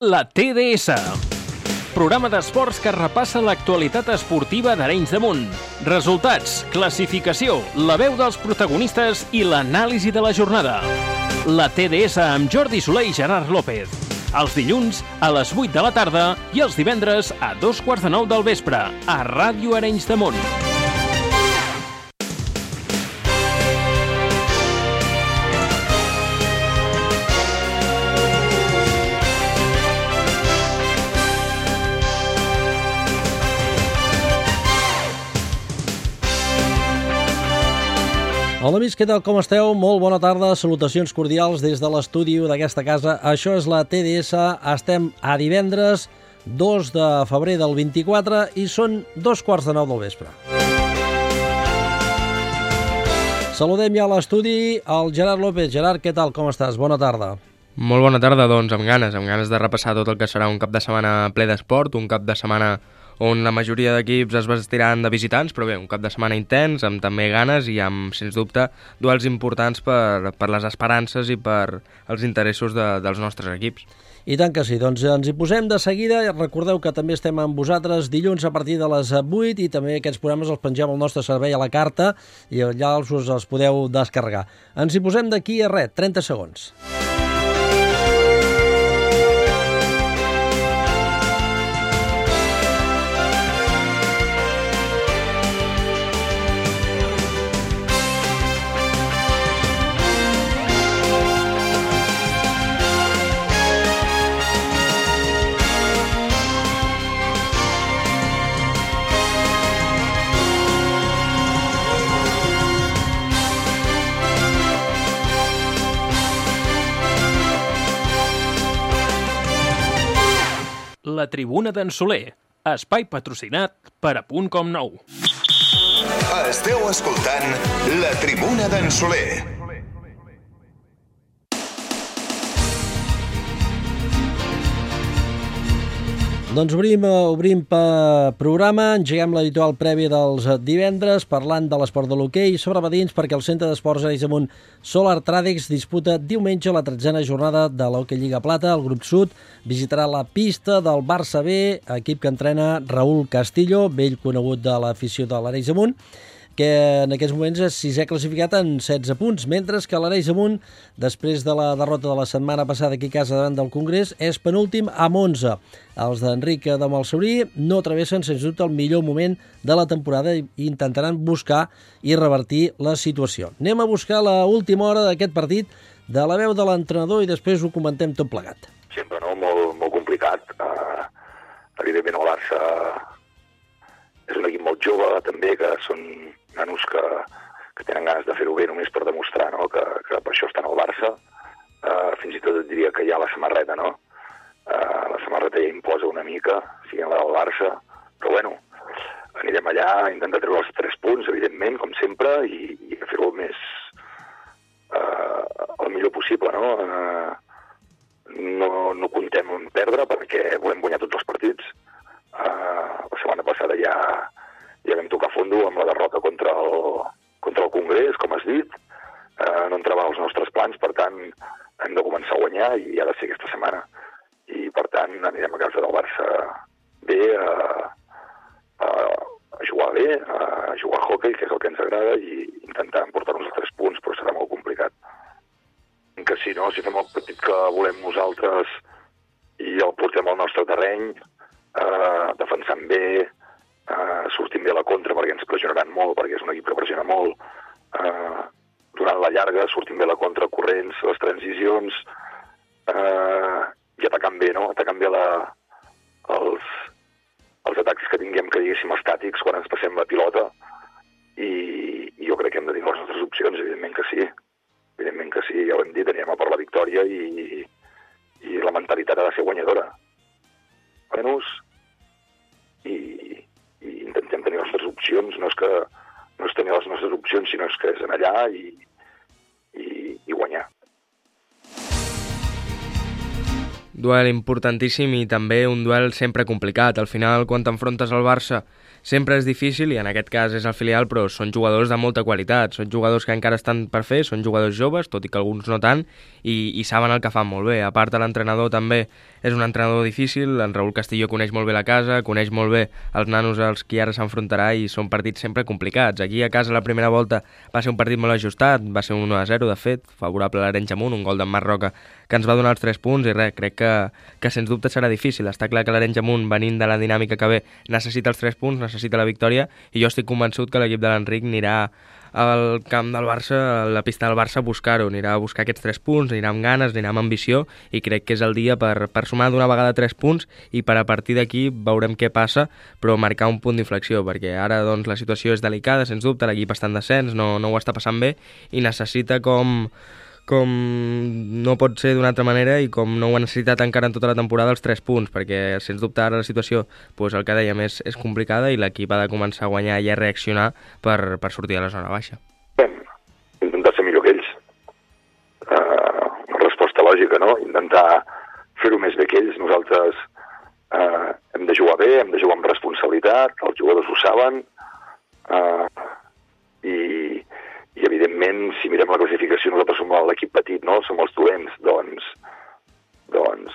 La TDS. Programa d'esports que repassa l'actualitat esportiva d'Arenys de Munt. Resultats, classificació, la veu dels protagonistes i l'anàlisi de la jornada. La TDS amb Jordi Soler i Gerard López. Els dilluns a les 8 de la tarda i els divendres a dos quarts de nou del vespre a Ràdio Arenys de Munt. Hola amics, què tal, com esteu? Molt bona tarda, salutacions cordials des de l'estudi d'aquesta casa. Això és la TDS, estem a divendres 2 de febrer del 24 i són dos quarts de nou del vespre. Saludem ja a l'estudi el Gerard López. Gerard, què tal, com estàs? Bona tarda. Molt bona tarda, doncs, amb ganes, amb ganes de repassar tot el que serà un cap de setmana ple d'esport, un cap de setmana on la majoria d'equips es vestiran de visitants, però bé, un cap de setmana intens, amb també ganes i amb, sens dubte, duels importants per, per les esperances i per els interessos de, dels nostres equips. I tant que sí, doncs ens hi posem de seguida. Recordeu que també estem amb vosaltres dilluns a partir de les 8 i també aquests programes els pengem al nostre servei a la carta i allà els, us els podeu descarregar. Ens hi posem d'aquí a res, 30 segons. Tribuna d'en Soler. Espai patrocinat per a Punt Com Nou. Esteu escoltant La Tribuna d'en Soler. Doncs obrim, eh, obrim per programa, engeguem l'habitual prèvia dels eh, divendres, parlant de l'esport de l'hoquei sobre badins, perquè el Centre d'Esports Arenys Amunt Solar Tradex disputa diumenge la tretzena jornada de l'Hockey Lliga Plata. El grup sud visitarà la pista del Barça B, equip que entrena Raül Castillo, vell conegut de l'afició de l'Arenys Amunt, que en aquests moments és sisè classificat en 16 punts, mentre que l'Areix Amunt, després de la derrota de la setmana passada aquí a casa davant del Congrés, és penúltim amb 11. Els d'Enric de Malsaurí no travessen, sens dubte, el millor moment de la temporada i intentaran buscar i revertir la situació. Anem a buscar la última hora d'aquest partit de la veu de l'entrenador i després ho comentem tot plegat. sempre no? molt, molt complicat. Uh, evidentment el Barça és un equip molt jove també, que són nanos que, que tenen ganes de fer-ho bé només per demostrar no? que, que per això estan al Barça. Uh, fins i tot et diria que ha la samarreta, no? Uh, la samarreta ja imposa una mica, siguin la del Barça, però bueno, anirem allà a intentar treure els tres punts, evidentment, com sempre, i, i fer-ho més... Uh, el millor possible, no? Uh, no, no comptem perdre perquè volem guanyar tots els partits. Uh, la setmana passada ja, ja vam tocar fondo amb la derrota contra el, contra el Congrés, com has dit. Uh, no entrava als nostres plans, per tant, hem de començar a guanyar i ha de ser aquesta setmana. I, per tant, anirem a casa del Barça bé, a, a, a jugar bé, a jugar a hockey, que és el que ens agrada, i intentar emportar-nos els tres punts, però serà molt complicat. Que si no, si fem el partit que volem nosaltres i el portem al nostre terreny, eh, defensant bé, eh, sortint bé a la contra perquè ens pressionaran molt, perquè és un equip que pressiona molt, eh, durant la llarga, sortint bé a la contra, corrents, les transicions, eh, i atacant bé, no? Atacant bé la, els, els atacs que tinguem, que diguéssim, estàtics, quan ens passem la pilota, i, i jo crec que hem de tenir les nostres opcions, evidentment que sí. Evidentment que sí, ja ho hem dit, anirem a per la victòria i, i la mentalitat ha de ser guanyadora. menys i, i intentem tenir les nostres opcions, no és que no és tenir les nostres opcions, sinó és que és anar allà i, i, i guanyar. Duel importantíssim i també un duel sempre complicat. Al final, quan t'enfrontes al Barça, sempre és difícil i en aquest cas és el filial, però són jugadors de molta qualitat, són jugadors que encara estan per fer, són jugadors joves, tot i que alguns no tant, i, i saben el que fan molt bé. A part, l'entrenador també és un entrenador difícil, en Raül Castillo coneix molt bé la casa, coneix molt bé els nanos als qui ara s'enfrontarà i són partits sempre complicats. Aquí a casa la primera volta va ser un partit molt ajustat, va ser un 1-0 de fet, favorable a l'Arenys Amunt, un gol d'en Marc Roca que ens va donar els 3 punts i res, crec que, que sens dubte serà difícil. Està clar que l'Arenys Amunt, venint de la dinàmica que ve, necessita els 3 punts, necessita la victòria i jo estic convençut que l'equip de l'Enric anirà al camp del Barça, a la pista del Barça, a buscar-ho. Anirà a buscar aquests 3 punts, anirà amb ganes, anirà amb ambició i crec que és el dia per, per sumar d'una vegada 3 punts i per a partir d'aquí veurem què passa, però marcar un punt d'inflexió, perquè ara doncs, la situació és delicada, sens dubte, l'equip està en descens, no, no ho està passant bé i necessita com com no pot ser d'una altra manera i com no ho ha necessitat encara en tota la temporada els 3 punts, perquè sens dubte ara la situació, doncs el que dèiem, és, és complicada i l'equip ha de començar a guanyar i a reaccionar per, per sortir de la zona baixa. Intentar ser millor que ells. Uh, resposta lògica, no? Intentar fer-ho més bé que ells. Nosaltres uh, hem de jugar bé, hem de jugar amb responsabilitat, els jugadors ho saben, uh, evidentment, si mirem la classificació, nosaltres som l'equip petit, no? Som els dolents, doncs, doncs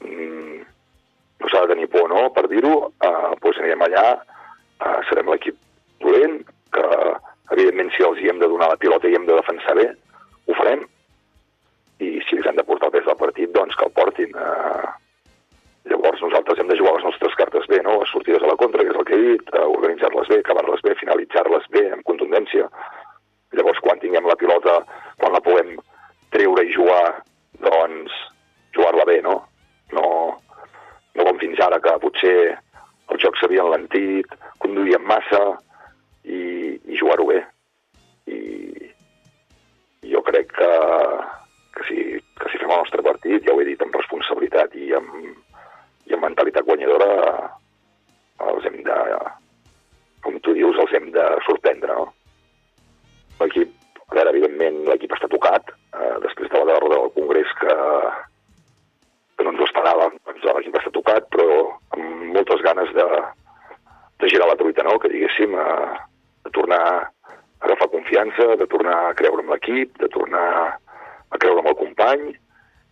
mm, no s'ha de tenir por, no?, per dir-ho, eh, doncs anirem allà, eh, serem l'equip dolent, que evidentment si els hi hem de donar la pilota i hem de defensar bé, ho farem, i si els han de portar el pes del partit, doncs que el portin. Eh, llavors nosaltres hem de jugar les nostres cartes bé, no?, les sortides a la contra, que és el que he dit, eh, organitzar-les bé, acabar-les bé, finalitzar-les bé, amb contundència, Llavors, quan tinguem la pilota, quan la puguem treure i jugar, doncs jugar-la bé, no? No, no com fins ara, que potser el joc s'havia enlentit, conduïem massa i, i jugar-ho bé. I, I jo crec que, que, si, que si fem el nostre partit, ja ho he dit, amb responsabilitat i amb, i amb mentalitat guanyadora, els hem de, com tu dius, els hem de sorprendre, no? L'equip, a veure, evidentment, l'equip està tocat, eh, després de la derrota del Congrés que, que no ens ho esperàvem, doncs l'equip està tocat, però amb moltes ganes de, de girar la truita, no?, que diguéssim, a, a tornar a agafar confiança, de tornar a creure en l'equip, de tornar a creure en el company,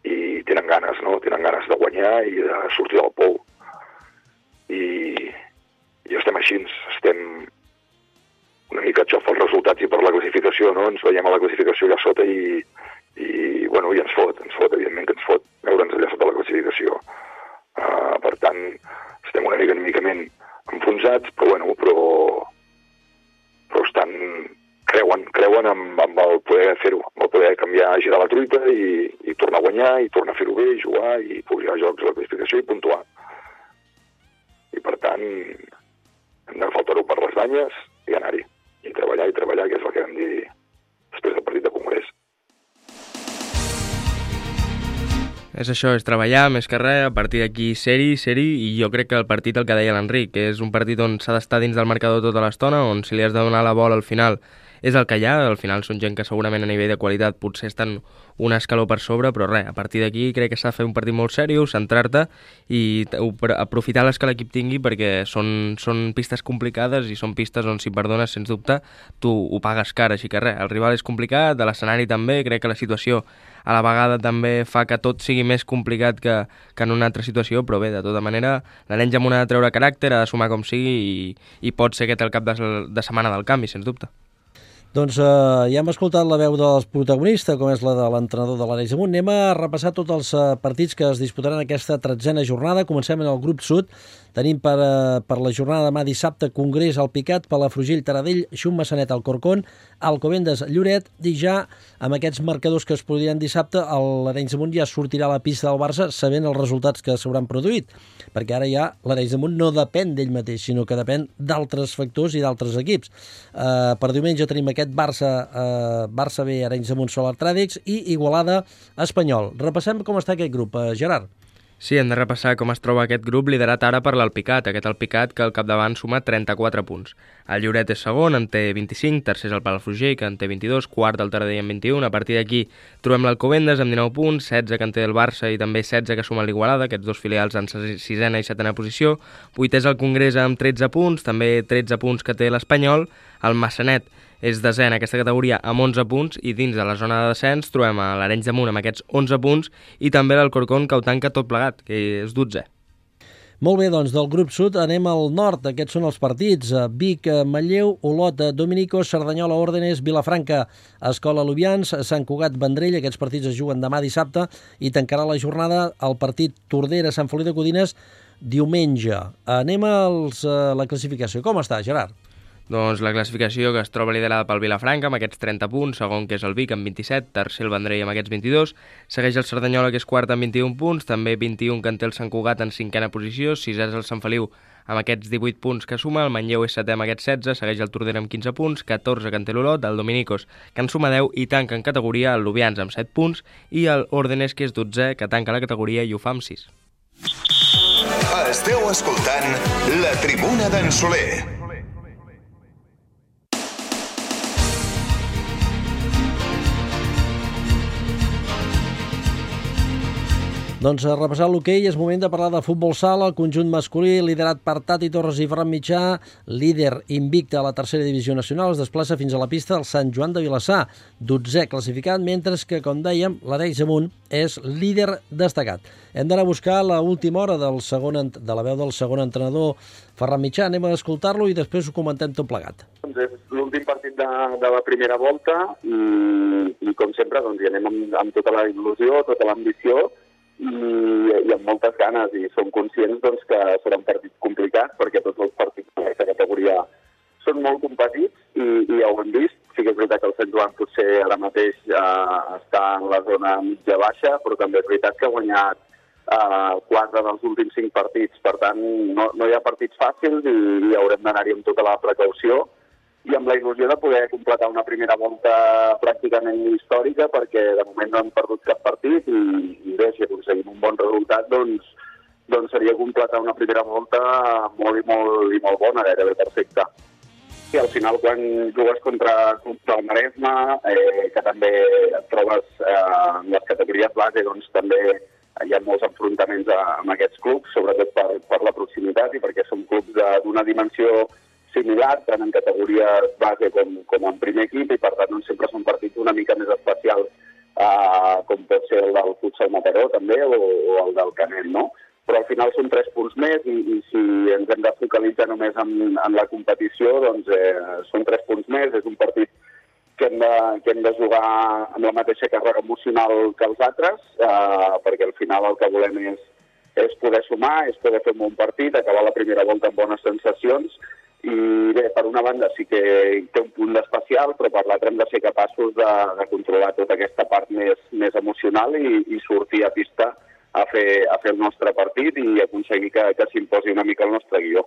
i tenen ganes, no?, tenen ganes de guanyar i de sortir del pou. I, i estem així, estem una mica això els resultats i per la classificació, no? Ens veiem a la classificació allà sota i, i, bueno, i ens fot, ens fot, evidentment que ens fot veure'ns allà sota la classificació. Uh, per tant, estem una mica enmicament enfonsats, però bueno, però, però estan, creuen, creuen amb, amb el poder fer-ho, amb el poder canviar, girar la truita i, i tornar a guanyar, i tornar a fer-ho bé, jugar, i publicar jocs a la classificació i puntuar. I per tant, hem d'agafar el toro per les banyes i anar-hi i treballar i treballar, que és el que vam dir després del partit de Congrés. És això, és treballar més que res, a partir d'aquí seri, seri, i jo crec que el partit el que deia l'Enric, és un partit on s'ha d'estar dins del marcador tota l'estona, on si li has de donar la bola al final és el que hi ha, al final són gent que segurament a nivell de qualitat potser estan un escaló per sobre, però res, a partir d'aquí crec que s'ha de fer un partit molt seriós, centrar-te i aprofitar les que l'equip tingui perquè són, són pistes complicades i són pistes on si perdones, sens dubte, tu ho pagues car, així que res, el rival és complicat, de l'escenari també, crec que la situació a la vegada també fa que tot sigui més complicat que, que en una altra situació, però bé, de tota manera, l'Arenys amb una de treure caràcter, ha de sumar com sigui i, i pot ser aquest el cap de, de setmana del canvi, sens dubte. Doncs eh, ja hem escoltat la veu dels protagonistes, com és la de l'entrenador de l'Arenys Amunt. Anem a repassar tots els eh, partits que es disputaran aquesta tretzena jornada. Comencem en el grup sud. Tenim per, eh, per la jornada demà dissabte Congrés al Picat, Palafrugell, Taradell, Xum Massanet al Corcón, Alcobendes, Lloret, i ja amb aquests marcadors que es produiran dissabte, l'Arenys Amunt ja sortirà a la pista del Barça sabent els resultats que s'hauran produït, perquè ara ja l'Arenys Amunt no depèn d'ell mateix, sinó que depèn d'altres factors i d'altres equips. Eh, per diumenge tenim aquest aquest Barça, eh, Barça B, Arenys de Montsolar Tràdics i Igualada Espanyol. Repassem com està aquest grup, eh, Gerard. Sí, hem de repassar com es troba aquest grup liderat ara per l'Alpicat, aquest Alpicat que al capdavant suma 34 punts. El Lloret és segon, en té 25, tercer és el Palafrugell, que en té 22, quart el Taradell amb 21, a partir d'aquí trobem l'Alcobendes amb 19 punts, 16 que en té el Barça i també 16 que suma l'Igualada, aquests dos filials en sisena i setena posició, vuitè és el Congrés amb 13 punts, també 13 punts que té l'Espanyol, el Massanet és desè en aquesta categoria amb 11 punts i dins de la zona de descens trobem a l'Arenys de Munt amb aquests 11 punts i també l'Alcorcón que ho tanca tot plegat, que és 12. Molt bé, doncs del grup sud anem al nord. Aquests són els partits. Vic, Manlleu, Olot, Dominico, Cerdanyola, Òrdenes, Vilafranca, Escola Lubians, Sant Cugat, Vendrell. Aquests partits es juguen demà dissabte i tancarà la jornada el partit Tordera, Sant Feliu de Codines diumenge. Anem a la classificació. Com està, Gerard? Doncs la classificació que es troba liderada pel Vilafranca amb aquests 30 punts, segon que és el Vic amb 27, tercer el Vendrell amb aquests 22, segueix el Cerdanyola que és quart amb 21 punts, també 21 que en té el Sant Cugat en cinquena posició, sisè és el Sant Feliu amb aquests 18 punts que suma, el Manlleu és setè amb aquests 16, segueix el Tordera amb 15 punts, 14 que en té l'Olot, el Dominicos que en suma 10 i tanca en categoria el Lubians amb 7 punts i el Ordenes que és 12 que tanca la categoria i ho fa amb 6. Esteu escoltant la tribuna d'en Soler. Doncs repassant l'hoquei és moment de parlar de futbol sala, el conjunt masculí liderat per Tati Torres i Ferran Mitjà, líder invicte a la tercera divisió nacional, es desplaça fins a la pista del Sant Joan de Vilassar, 12è classificat, mentre que, com dèiem, l'Arex Amunt és líder destacat. Hem d'anar a buscar la última hora del segon, de la veu del segon entrenador Ferran Mitjà, anem a escoltar-lo i després ho comentem tot plegat. Doncs l'últim partit de, de la primera volta i, i com sempre doncs, hi anem amb, amb tota la il·lusió, tota l'ambició, i, i amb moltes ganes i som conscients doncs, que seran partits complicats perquè tots els partits d'aquesta categoria són molt competits i, i ja ho hem vist. Sí que és veritat que el Sant Joan potser ara mateix eh, està en la zona mitja-baixa, però també és veritat que ha guanyat eh, quatre dels últims cinc partits. Per tant, no, no hi ha partits fàcils i, i haurem d'anar-hi amb tota la precaució i amb la il·lusió de poder completar una primera volta pràcticament històrica perquè de moment no hem perdut cap partit i, i bé, si aconseguim un bon resultat doncs, doncs seria completar una primera volta molt i molt, i molt bona, gairebé perfecta. I al final quan jugues contra clubs del Maresme, eh, que també et trobes eh, en les categories base, doncs també hi ha molts enfrontaments a, amb aquests clubs, sobretot per, per la proximitat i perquè són clubs d'una dimensió similar, tant en categories base com, com en primer equip, i per tant doncs, sempre són partits una mica més especials uh, com pot ser el del Futsal Mataró també, o, o el del Canet, no? Però al final són tres punts més i, i si ens hem de focalitzar només en, en la competició, doncs eh, són tres punts més, és un partit que hem, de, que hem de jugar amb la mateixa càrrega emocional que els altres, eh, perquè al final el que volem és, és poder sumar, és poder fer un bon partit, acabar la primera volta amb bones sensacions i bé, per una banda sí que té un punt d'especial, però per l'altra hem de ser capaços de, de controlar tota aquesta part més, més emocional i, i sortir a pista a fer, a fer el nostre partit i aconseguir que, que s'imposi una mica el nostre guió.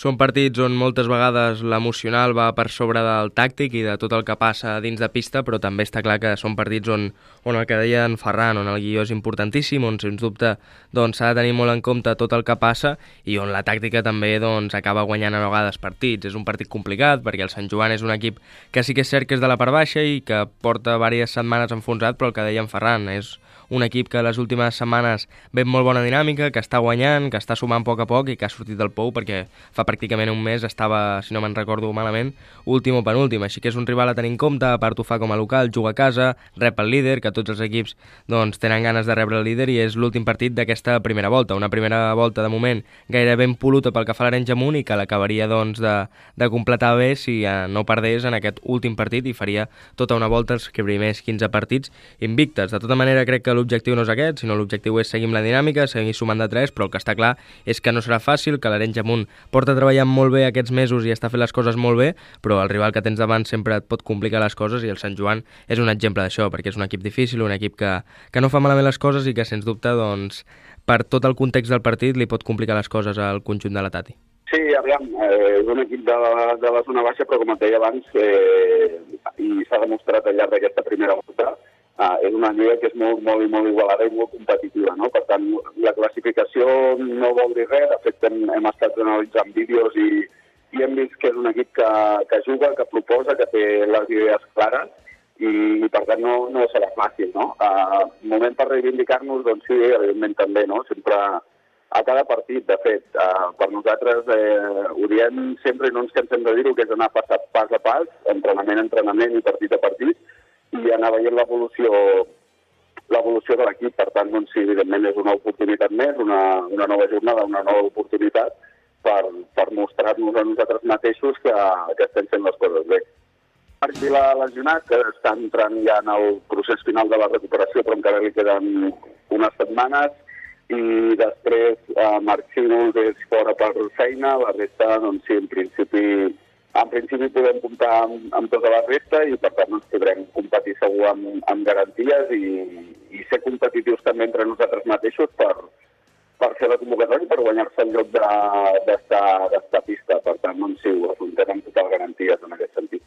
Són partits on moltes vegades l'emocional va per sobre del tàctic i de tot el que passa dins de pista, però també està clar que són partits on, on el que deia en Ferran, on el guió és importantíssim, on sens dubte doncs, s'ha doncs, de tenir molt en compte tot el que passa i on la tàctica també doncs, acaba guanyant a vegades partits. És un partit complicat perquè el Sant Joan és un equip que sí que és cert que és de la part baixa i que porta diverses setmanes enfonsat, però el que deia en Ferran és un equip que les últimes setmanes ve molt bona dinàmica, que està guanyant, que està sumant a poc a poc i que ha sortit del pou perquè fa pràcticament un mes estava, si no me'n recordo malament, últim o penúltim. Així que és un rival a tenir en compte, a part ho fa com a local, juga a casa, rep el líder, que tots els equips doncs, tenen ganes de rebre el líder i és l'últim partit d'aquesta primera volta. Una primera volta, de moment, gairebé impoluta pel que fa a l'Arenys Amunt i que l'acabaria doncs, de, de completar bé si eh, no perdés en aquest últim partit i faria tota una volta els primers 15 partits invictes. De tota manera, crec que l'objectiu no és aquest, sinó l'objectiu és seguir amb la dinàmica, seguir sumant de 3, però el que està clar és que no serà fàcil, que l'Arenys Amunt porta treballant molt bé aquests mesos i està fent les coses molt bé, però el rival que tens davant sempre et pot complicar les coses i el Sant Joan és un exemple d'això, perquè és un equip difícil, un equip que, que no fa malament les coses i que, sens dubte, doncs, per tot el context del partit li pot complicar les coses al conjunt de la Tati. Sí, aviam, eh, és un equip de la, de la zona baixa, però com et deia abans, eh, i s'ha demostrat al llarg d'aquesta primera volta, uh, és una lliga que és molt, molt, molt igualada i molt competitiva, no? Per tant, la classificació no vol dir res, de fet hem, hem estat analitzant vídeos i, i hem vist que és un equip que, que juga, que proposa, que té les idees clares i, i per tant no, no serà fàcil, no? Uh, moment per reivindicar-nos, doncs sí, evidentment també, no? Sempre a cada partit, de fet, uh, per nosaltres eh, ho diem sempre i no ens cansem de dir-ho, que és anar pas a pas, a pas entrenament a entrenament i partit a partit, i anar veient l'evolució l'evolució de l'equip. Per tant, doncs, sí, evidentment és una oportunitat més, una, una nova jornada, una nova oportunitat per, per mostrar-nos a nosaltres mateixos que, que estem fent les coses bé. Marc Vila lesionat, que està entrant ja en el procés final de la recuperació, però encara li queden unes setmanes, i després eh, Marc Xínols és fora per feina, la resta, doncs sí, en principi en principi podem comptar amb, amb tota la resta i per tant ens podrem competir segur amb, amb garanties i, i ser competitius també entre nosaltres mateixos per, per fer la convocatòria i per guanyar-se el lloc d'estar pista. Per tant, doncs sí, ho afrontem amb totes les garanties en aquest sentit.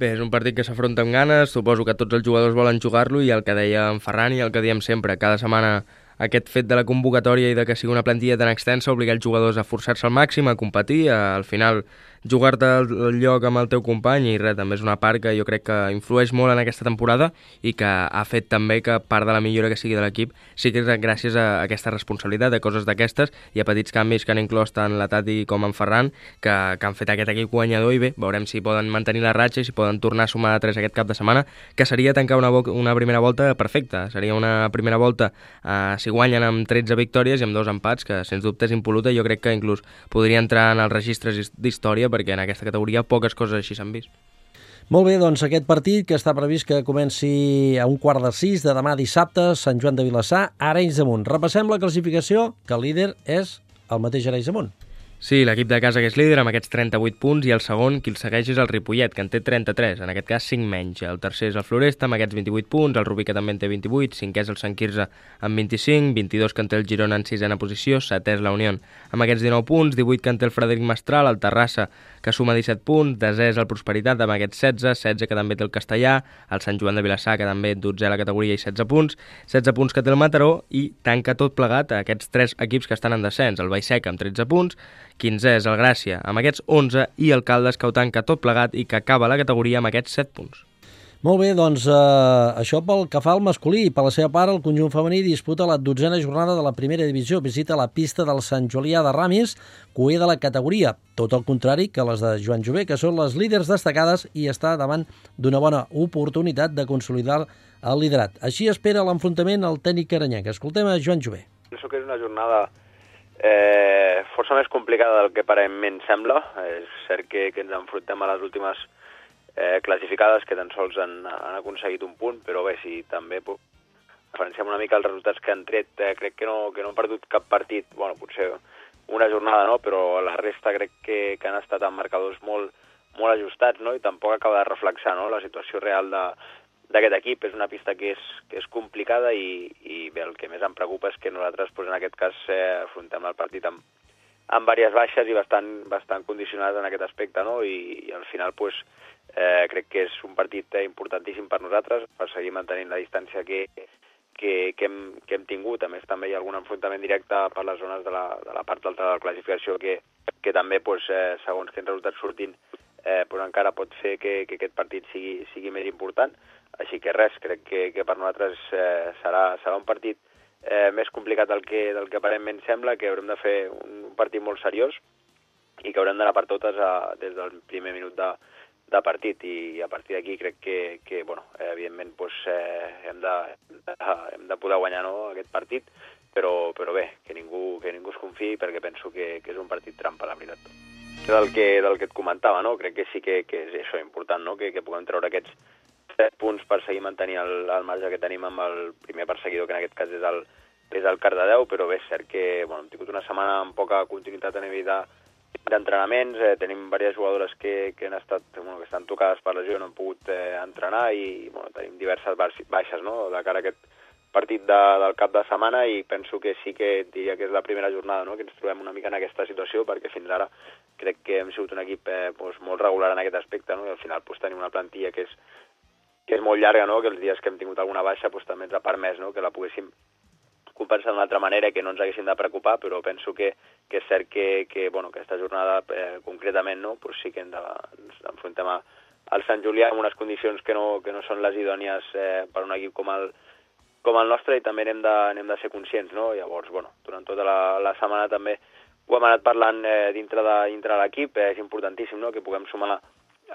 Bé, és un partit que s'afronta amb ganes, suposo que tots els jugadors volen jugar-lo i el que deia en Ferran i el que diem sempre, cada setmana aquest fet de la convocatòria i de que sigui una plantilla tan extensa obliga els jugadors a forçar-se al màxim, a competir, a, al final jugar-te el lloc amb el teu company i res, també és una part que jo crec que influeix molt en aquesta temporada i que ha fet també que part de la millora que sigui de l'equip sigui gràcies a aquesta responsabilitat de coses d'aquestes i a petits canvis que han inclòs tant la Tati com en Ferran que, que han fet aquest equip guanyador i bé, veurem si poden mantenir la ratxa i si poden tornar a sumar a 3 aquest cap de setmana que seria tancar una, una primera volta perfecta. Seria una primera volta eh, si guanyen amb 13 victòries i amb dos empats que sens dubte és impoluta. I jo crec que inclús podria entrar en els registres d'història perquè en aquesta categoria poques coses així s'han vist. Molt bé, doncs aquest partit que està previst que comenci a un quart de sis de demà dissabte, Sant Joan de Vilassar, Arenys de Munt. Repassem la classificació, que el líder és el mateix Arenys de Munt. Sí, l'equip de casa que és líder amb aquests 38 punts i el segon qui el segueix és el Ripollet, que en té 33, en aquest cas 5 menys. El tercer és el Floresta amb aquests 28 punts, el Rubí que també en té 28, cinquè és el Sant Quirze amb 25, 22 que en té el Girona en sisena posició, setè és la Unió amb aquests 19 punts, 18 que en té el Frederic Mestral, el Terrassa que suma 17 punts, desè és el Prosperitat amb aquests 16, 16 que també té el Castellà, el Sant Joan de Vilassar que també 12 a la categoria i 16 punts, 16 punts que té el Mataró i tanca tot plegat a aquests tres equips que estan en descens, el Baixec amb 13 punts, 15è és el Gràcia amb aquests 11 i el Caldes que ho tanca tot plegat i que acaba la categoria amb aquests 7 punts. Molt bé, doncs eh, això pel que fa al masculí. Per la seva part, el conjunt femení disputa la dotzena jornada de la primera divisió. Visita la pista del Sant Julià de Ramis, cué de la categoria. Tot el contrari que les de Joan Jové, que són les líders destacades i està davant d'una bona oportunitat de consolidar el liderat. Així espera l'enfrontament al tècnic aranyenc. Escoltem a Joan Jové. Penso que és una jornada eh, força més complicada del que aparentment sembla. És cert que, que ens enfrontem a les últimes eh, classificades que tan sols han, han aconseguit un punt, però bé, si també referenciem una mica els resultats que han tret, eh, crec que no, que no han perdut cap partit, bueno, potser una jornada no, però la resta crec que, que han estat amb marcadors molt, molt ajustats no? i tampoc acaba de reflexar no? la situació real de, d'aquest equip. És una pista que és, que és complicada i, i bé, el que més em preocupa és que nosaltres pues, en aquest cas eh, afrontem el partit amb, amb diverses baixes i bastant, bastant condicionades en aquest aspecte, no? I, i al final pues, eh, crec que és un partit importantíssim per nosaltres, per seguir mantenint la distància que, que, que, hem, que hem tingut. A més, també hi ha algun enfrontament directe per les zones de la, de la part alta de la classificació que, que també, pues, eh, segons quins resultats sortint, eh, pues encara pot fer que, que aquest partit sigui, sigui més important. Així que res, crec que, que per nosaltres eh, serà, serà un partit eh, més complicat del que, del que aparentment sembla, que haurem de fer un partit molt seriós i que haurem d'anar per totes a, des del primer minut de, de partit i a partir d'aquí crec que, que bueno, eh, evidentment pues, eh, hem, de, hem de poder guanyar no, aquest partit, però, però bé, que ningú, que ningú es confiï perquè penso que, que és un partit trampa, la veritat. Del que, del que et comentava, no? crec que sí que, que és això important, no? que, que puguem treure aquests 7 punts per seguir mantenint el, el marge que tenim amb el primer perseguidor, que en aquest cas és el, és el Cardedeu, però bé, és cert que bueno, hem tingut una setmana amb poca continuïtat a nivell d'entrenaments, eh, tenim diverses jugadores que, que han estat, bueno, que estan tocades per lesió, no han pogut eh, entrenar i bueno, tenim diverses baixes no? de cara a aquest partit de, del cap de setmana i penso que sí que diria que és la primera jornada no? que ens trobem una mica en aquesta situació perquè fins ara crec que hem sigut un equip eh, doncs, molt regular en aquest aspecte no? i al final doncs, tenim una plantilla que és que és molt llarga, no? que els dies que hem tingut alguna baixa pues, també ens ha permès no? que la poguéssim compensar d'una altra manera que no ens haguessin de preocupar, però penso que, que és cert que, que bueno, aquesta jornada eh, concretament no? pues sí que hem de, ens enfrontem a, al Sant Julià en unes condicions que no, que no són les idònies eh, per un equip com el, com el nostre i també n'hem de, n'hem de ser conscients, no? Llavors, bueno, durant tota la, la setmana també ho hem anat parlant eh, dintre de, dintre de l'equip, eh, és importantíssim no? que puguem sumar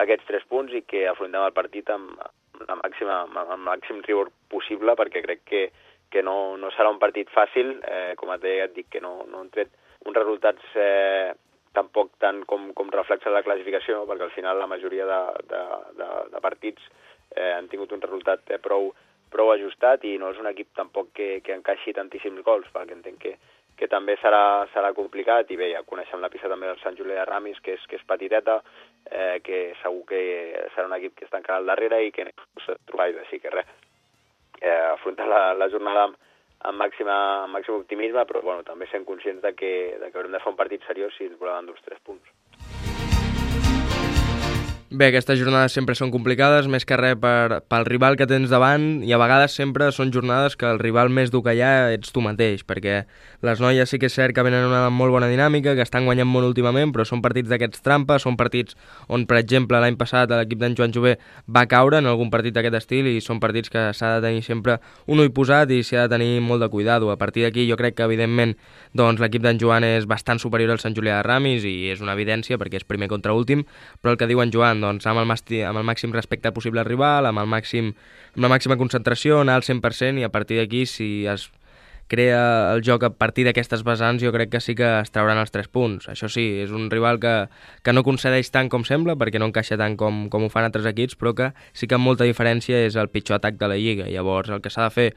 aquests tres punts i que afrontem el partit amb, amb, la màxima, amb el màxim rigor possible perquè crec que, que no, no serà un partit fàcil, eh, com et deia, et dic que no, no han tret uns resultats eh, tampoc tant com, com reflexa la classificació, perquè al final la majoria de, de, de, de partits eh, han tingut un resultat eh, prou, prou ajustat i no és un equip tampoc que, que encaixi tantíssims gols, perquè entenc que, que també serà, serà complicat, i bé, ja coneixem la pista també del Sant Julià de Ramis, que és, que és petiteta, eh, que segur que serà un equip que està encara al darrere i que trobat, així que res, eh, afrontar la, la jornada amb, amb, màxima, amb màxim optimisme, però bueno, també sent conscients de que, de que haurem de fer un partit seriós si ens volem endur els tres punts. Bé, aquestes jornades sempre són complicades, més que res per, pel rival que tens davant i a vegades sempre són jornades que el rival més dur que hi ha ets tu mateix, perquè les noies sí que és cert que venen una molt bona dinàmica, que estan guanyant molt últimament, però són partits d'aquests trampes, són partits on, per exemple, l'any passat l'equip d'en Joan Jové va caure en algun partit d'aquest estil i són partits que s'ha de tenir sempre un ull posat i s'ha de tenir molt de cuidado. A partir d'aquí jo crec que, evidentment, doncs, l'equip d'en Joan és bastant superior al Sant Julià de Ramis i és una evidència perquè és primer contra últim, però el que diu en Joan, doncs, amb el, màxim, amb el màxim respecte possible al rival, amb, el màxim, amb la màxima concentració, anar al 100% i a partir d'aquí, si es crea el joc a partir d'aquestes vessants, jo crec que sí que es trauran els tres punts. Això sí, és un rival que, que no concedeix tant com sembla, perquè no encaixa tant com, com ho fan altres equips, però que sí que amb molta diferència és el pitjor atac de la Lliga. Llavors, el que s'ha de fer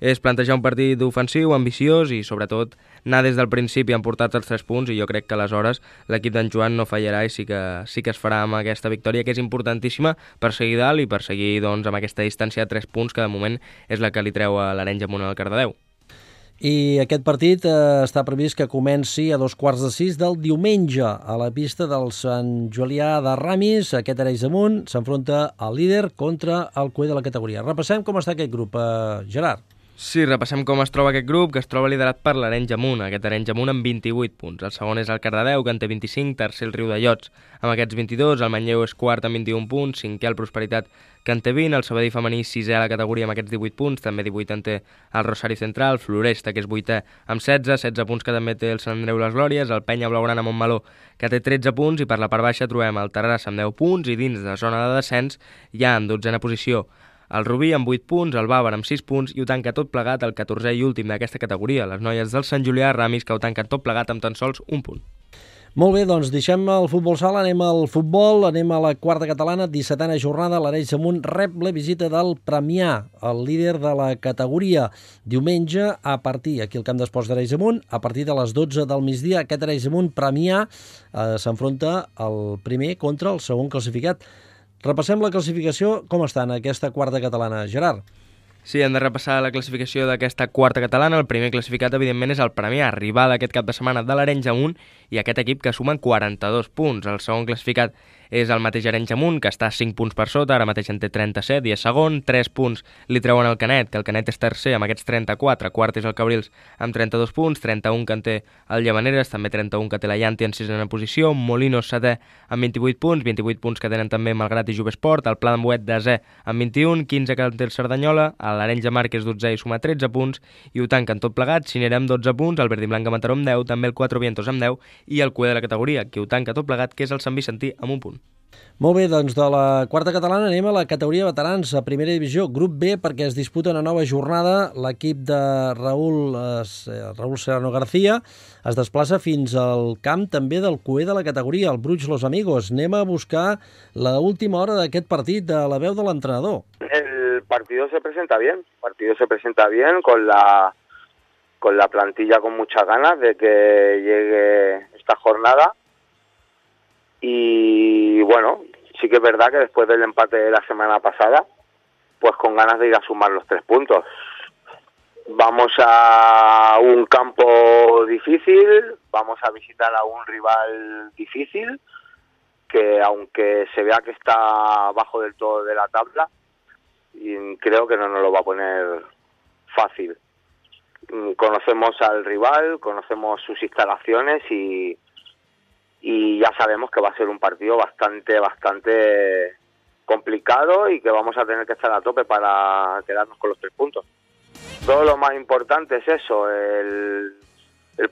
és plantejar un partit ofensiu, ambiciós i, sobretot, anar des del principi a emportar els tres punts i jo crec que aleshores l'equip d'en Joan no fallarà i sí que, sí que es farà amb aquesta victòria que és importantíssima per seguir dalt i per seguir doncs, amb aquesta distància de tres punts que de moment és la que li treu a l'Arenys amunt al Cardedeu. I aquest partit eh, està previst que comenci a dos quarts de sis del diumenge a la pista del Sant Julià de Ramis. Aquest Arenys amunt s'enfronta al líder contra el cué de la categoria. Repassem com està aquest grup, eh, Gerard. Sí, repassem com es troba aquest grup, que es troba liderat per l'Arenys Amunt, aquest Arenys Amunt amb 28 punts. El segon és el Cardedeu, que en té 25, tercer el Riu de Llots amb aquests 22, el Manlleu és quart amb 21 punts, cinquè el Prosperitat, que en té 20, el Sabadell femení sisè a la categoria amb aquests 18 punts, també 18 en té el Rosari Central, Floresta, que és vuitè amb 16, 16 punts que també té el Sant Andreu Les Glòries, el Penya Blaugrana Montmeló, que té 13 punts, i per la part baixa trobem el Terrassa amb 10 punts, i dins de zona de descens ja en dotzena posició el Rubí amb 8 punts, el Bàvar amb 6 punts i ho tanca tot plegat el 14è i últim d'aquesta categoria, les noies del Sant Julià Ramis, que ho tanquen tot plegat amb tan sols un punt. Molt bé, doncs deixem el futbol sala, anem al futbol, anem a la quarta catalana, 17a jornada, l'Arenys Amunt rep la visita del Premià, el líder de la categoria. Diumenge, a partir, aquí al camp d'esports d'Arenys Amunt, a partir de les 12 del migdia, aquest Arenys Amunt Premià eh, s'enfronta el primer contra el segon classificat. Repassem la classificació, com està en aquesta quarta catalana, Gerard? Sí, hem de repassar la classificació d'aquesta quarta catalana. El primer classificat, evidentment, és el Premià, rival aquest cap de setmana de l'Arenys Amunt, i aquest equip que sumen 42 punts. El segon classificat és el mateix Arenys Amunt, que està 5 punts per sota, ara mateix en té 37 i és segon, 3 punts li treuen el Canet, que el Canet és tercer amb aquests 34, quart és el Cabrils amb 32 punts, 31 que en té el Llavaneres, també 31 que té la Llanti en sisena posició, Molinos setè amb 28 punts, 28 punts que tenen també Malgrat i Jovesport, el Pla d'Ambuet desè amb 21, 15 que en té el Cerdanyola, l'Arenys de Mar que és 12 i suma 13 punts, i ho tanquen tot plegat, Cinera amb 12 punts, el Verdi Blanca Mataró amb 10, també el 4 Vientos amb 10 i el cué de la categoria, que ho tanca tot plegat, que és el Sant Vicentí amb un punt. Molt bé, doncs de la quarta catalana anem a la categoria veterans, a primera divisió, grup B, perquè es disputa una nova jornada. L'equip de Raúl, eh, Raúl Serrano García es desplaça fins al camp també del cué de la categoria, el Bruig Los Amigos. Anem a buscar la última hora d'aquest partit de la veu de l'entrenador. El partido se presenta bien, el partido se presenta bien con la con la plantilla con muchas ganas de que llegue esta jornada y bueno, sí que es verdad que después del empate de la semana pasada, pues con ganas de ir a sumar los tres puntos. Vamos a un campo difícil, vamos a visitar a un rival difícil, que aunque se vea que está bajo del todo de la tabla, creo que no nos lo va a poner fácil. Mm, Conocemos al rival, conocemos sus instalaciones y, y ya sabemos que va a ser un partido bastante, bastante complicado y que vamos a tener que estar a tope para quedarnos con los tres puntos. Todo lo más importante es eso, el,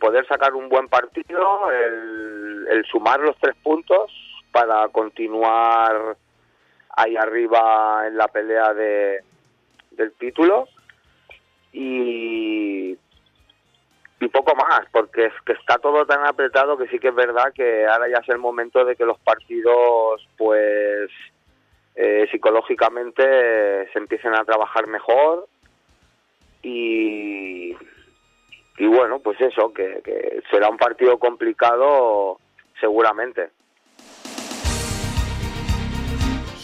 poder sacar un buen partido, el, el sumar los tres puntos para continuar ahí arriba en la pelea de, del título y, y poco más, porque es que está todo tan apretado que sí que es verdad que ahora ya es el momento de que los partidos pues eh, psicológicamente se empiecen a trabajar mejor y, y bueno, pues eso, que, que será un partido complicado seguramente.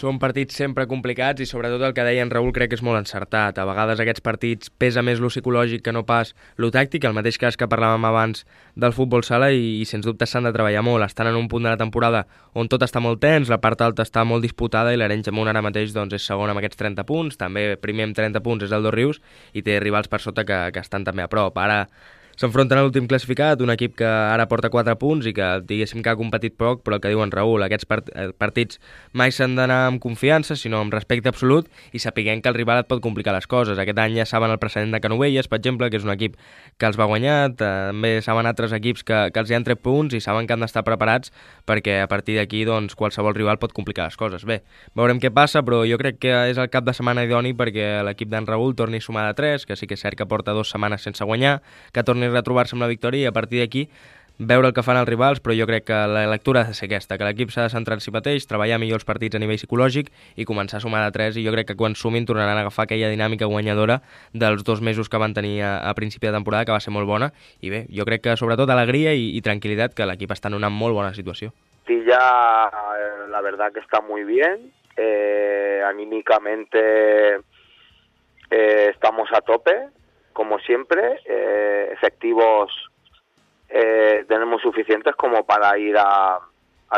Són partits sempre complicats i sobretot el que deia en Raül crec que és molt encertat. A vegades aquests partits pesa més lo psicològic que no pas lo tàctic, el mateix cas que parlàvem abans del futbol sala i, i sens dubte s'han de treballar molt. Estan en un punt de la temporada on tot està molt tens, la part alta està molt disputada i l'Arenys Amunt ara mateix doncs, és segon amb aquests 30 punts, també primer amb 30 punts és el Dos Rius i té rivals per sota que, que estan també a prop. Ara S'enfronten a l'últim classificat, un equip que ara porta 4 punts i que diguéssim que ha competit poc, però el que diuen Raül, aquests eh, partits mai s'han d'anar amb confiança, sinó amb respecte absolut i sapiguem que el rival et pot complicar les coses. Aquest any ja saben el precedent de Canovelles, per exemple, que és un equip que els va guanyar, també saben altres equips que, que els hi han tret punts i saben que han d'estar preparats perquè a partir d'aquí doncs, qualsevol rival pot complicar les coses. Bé, veurem què passa, però jo crec que és el cap de setmana idoni perquè l'equip d'en Raül torni a sumar de 3, que sí que és cert que porta dues setmanes sense guanyar, que torni retrobar-se amb la victòria i a partir d'aquí veure el que fan els rivals, però jo crec que la lectura ha de ser aquesta, que l'equip s'ha de centrar en si mateix, treballar millor els partits a nivell psicològic i començar a sumar de 3 i jo crec que quan sumin tornaran a agafar aquella dinàmica guanyadora dels dos mesos que van tenir a, a principi de temporada, que va ser molt bona, i bé, jo crec que sobretot alegria i, i tranquil·litat, que l'equip està en una molt bona situació. Tilla, eh, la verdad que está muy bien, eh, anímicamente eh, estamos a tope, como siempre, eh, efectivos eh, tenemos suficientes como para ir a,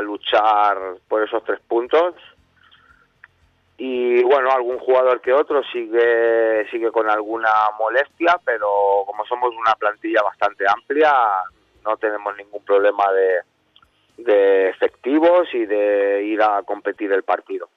luchar por esos tres puntos. Y bueno, algún jugador que otro sigue, sigue con alguna molestia, pero como somos una plantilla bastante amplia, no tenemos ningún problema de, de efectivos y de ir a competir el partido.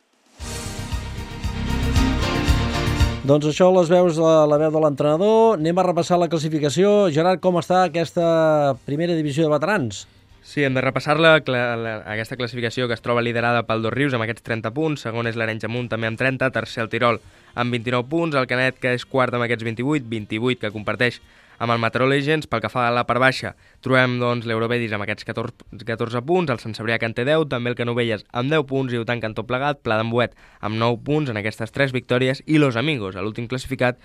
Doncs això les veus de la veu de l'entrenador. Anem a repassar la classificació. Gerard, com està aquesta primera divisió de veterans? Sí, hem de repassar-la, cla- la- aquesta classificació que es troba liderada pel Dos Rius amb aquests 30 punts, segon és l'Arenys Amunt també amb 30, tercer el Tirol amb 29 punts, el Canet que és quart amb aquests 28, 28 que comparteix amb el Mataró Legends, pel que fa a la part baixa trobem doncs, l'Eurovedis amb aquests 14, 14 punts, el Sant Cebrià que en té 10, també el Canovelles amb 10 punts i ho tanquen tot plegat, Pla d'Embuet amb 9 punts en aquestes 3 victòries i Los Amigos, l'últim classificat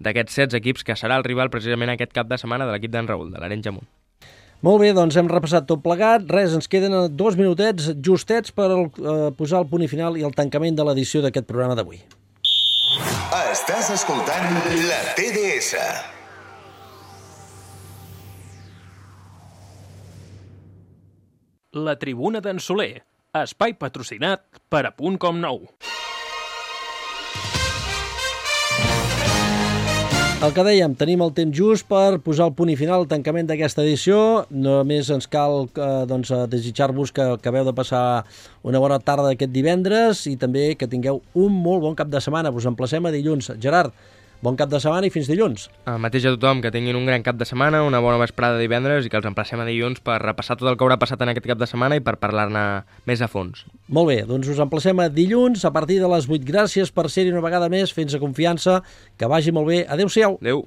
d'aquests 16 equips que serà el rival precisament aquest cap de setmana de l'equip d'en Raül, de l'Arenys Amunt. Molt bé, doncs hem repassat tot plegat. Res, ens queden eh, dos minutets justets per eh, posar el punt i final i el tancament de l'edició d'aquest programa d'avui. Estàs escoltant la TDS. La tribuna d'en Soler, espai patrocinat per a Punt Com Nou. El que dèiem, tenim el temps just per posar el punt i final al tancament d'aquesta edició. Només ens cal eh, doncs, desitjar-vos que acabeu de passar una bona tarda aquest divendres i també que tingueu un molt bon cap de setmana. Us emplacem a dilluns. Gerard, bon cap de setmana i fins dilluns. El mateix a tothom, que tinguin un gran cap de setmana, una bona vesprada de divendres i que els emplacem a dilluns per repassar tot el que haurà passat en aquest cap de setmana i per parlar-ne més a fons. Molt bé, doncs us emplacem a dilluns a partir de les 8. Gràcies per ser-hi una vegada més, fins a confiança, que vagi molt bé. Adéu-siau. Adéu.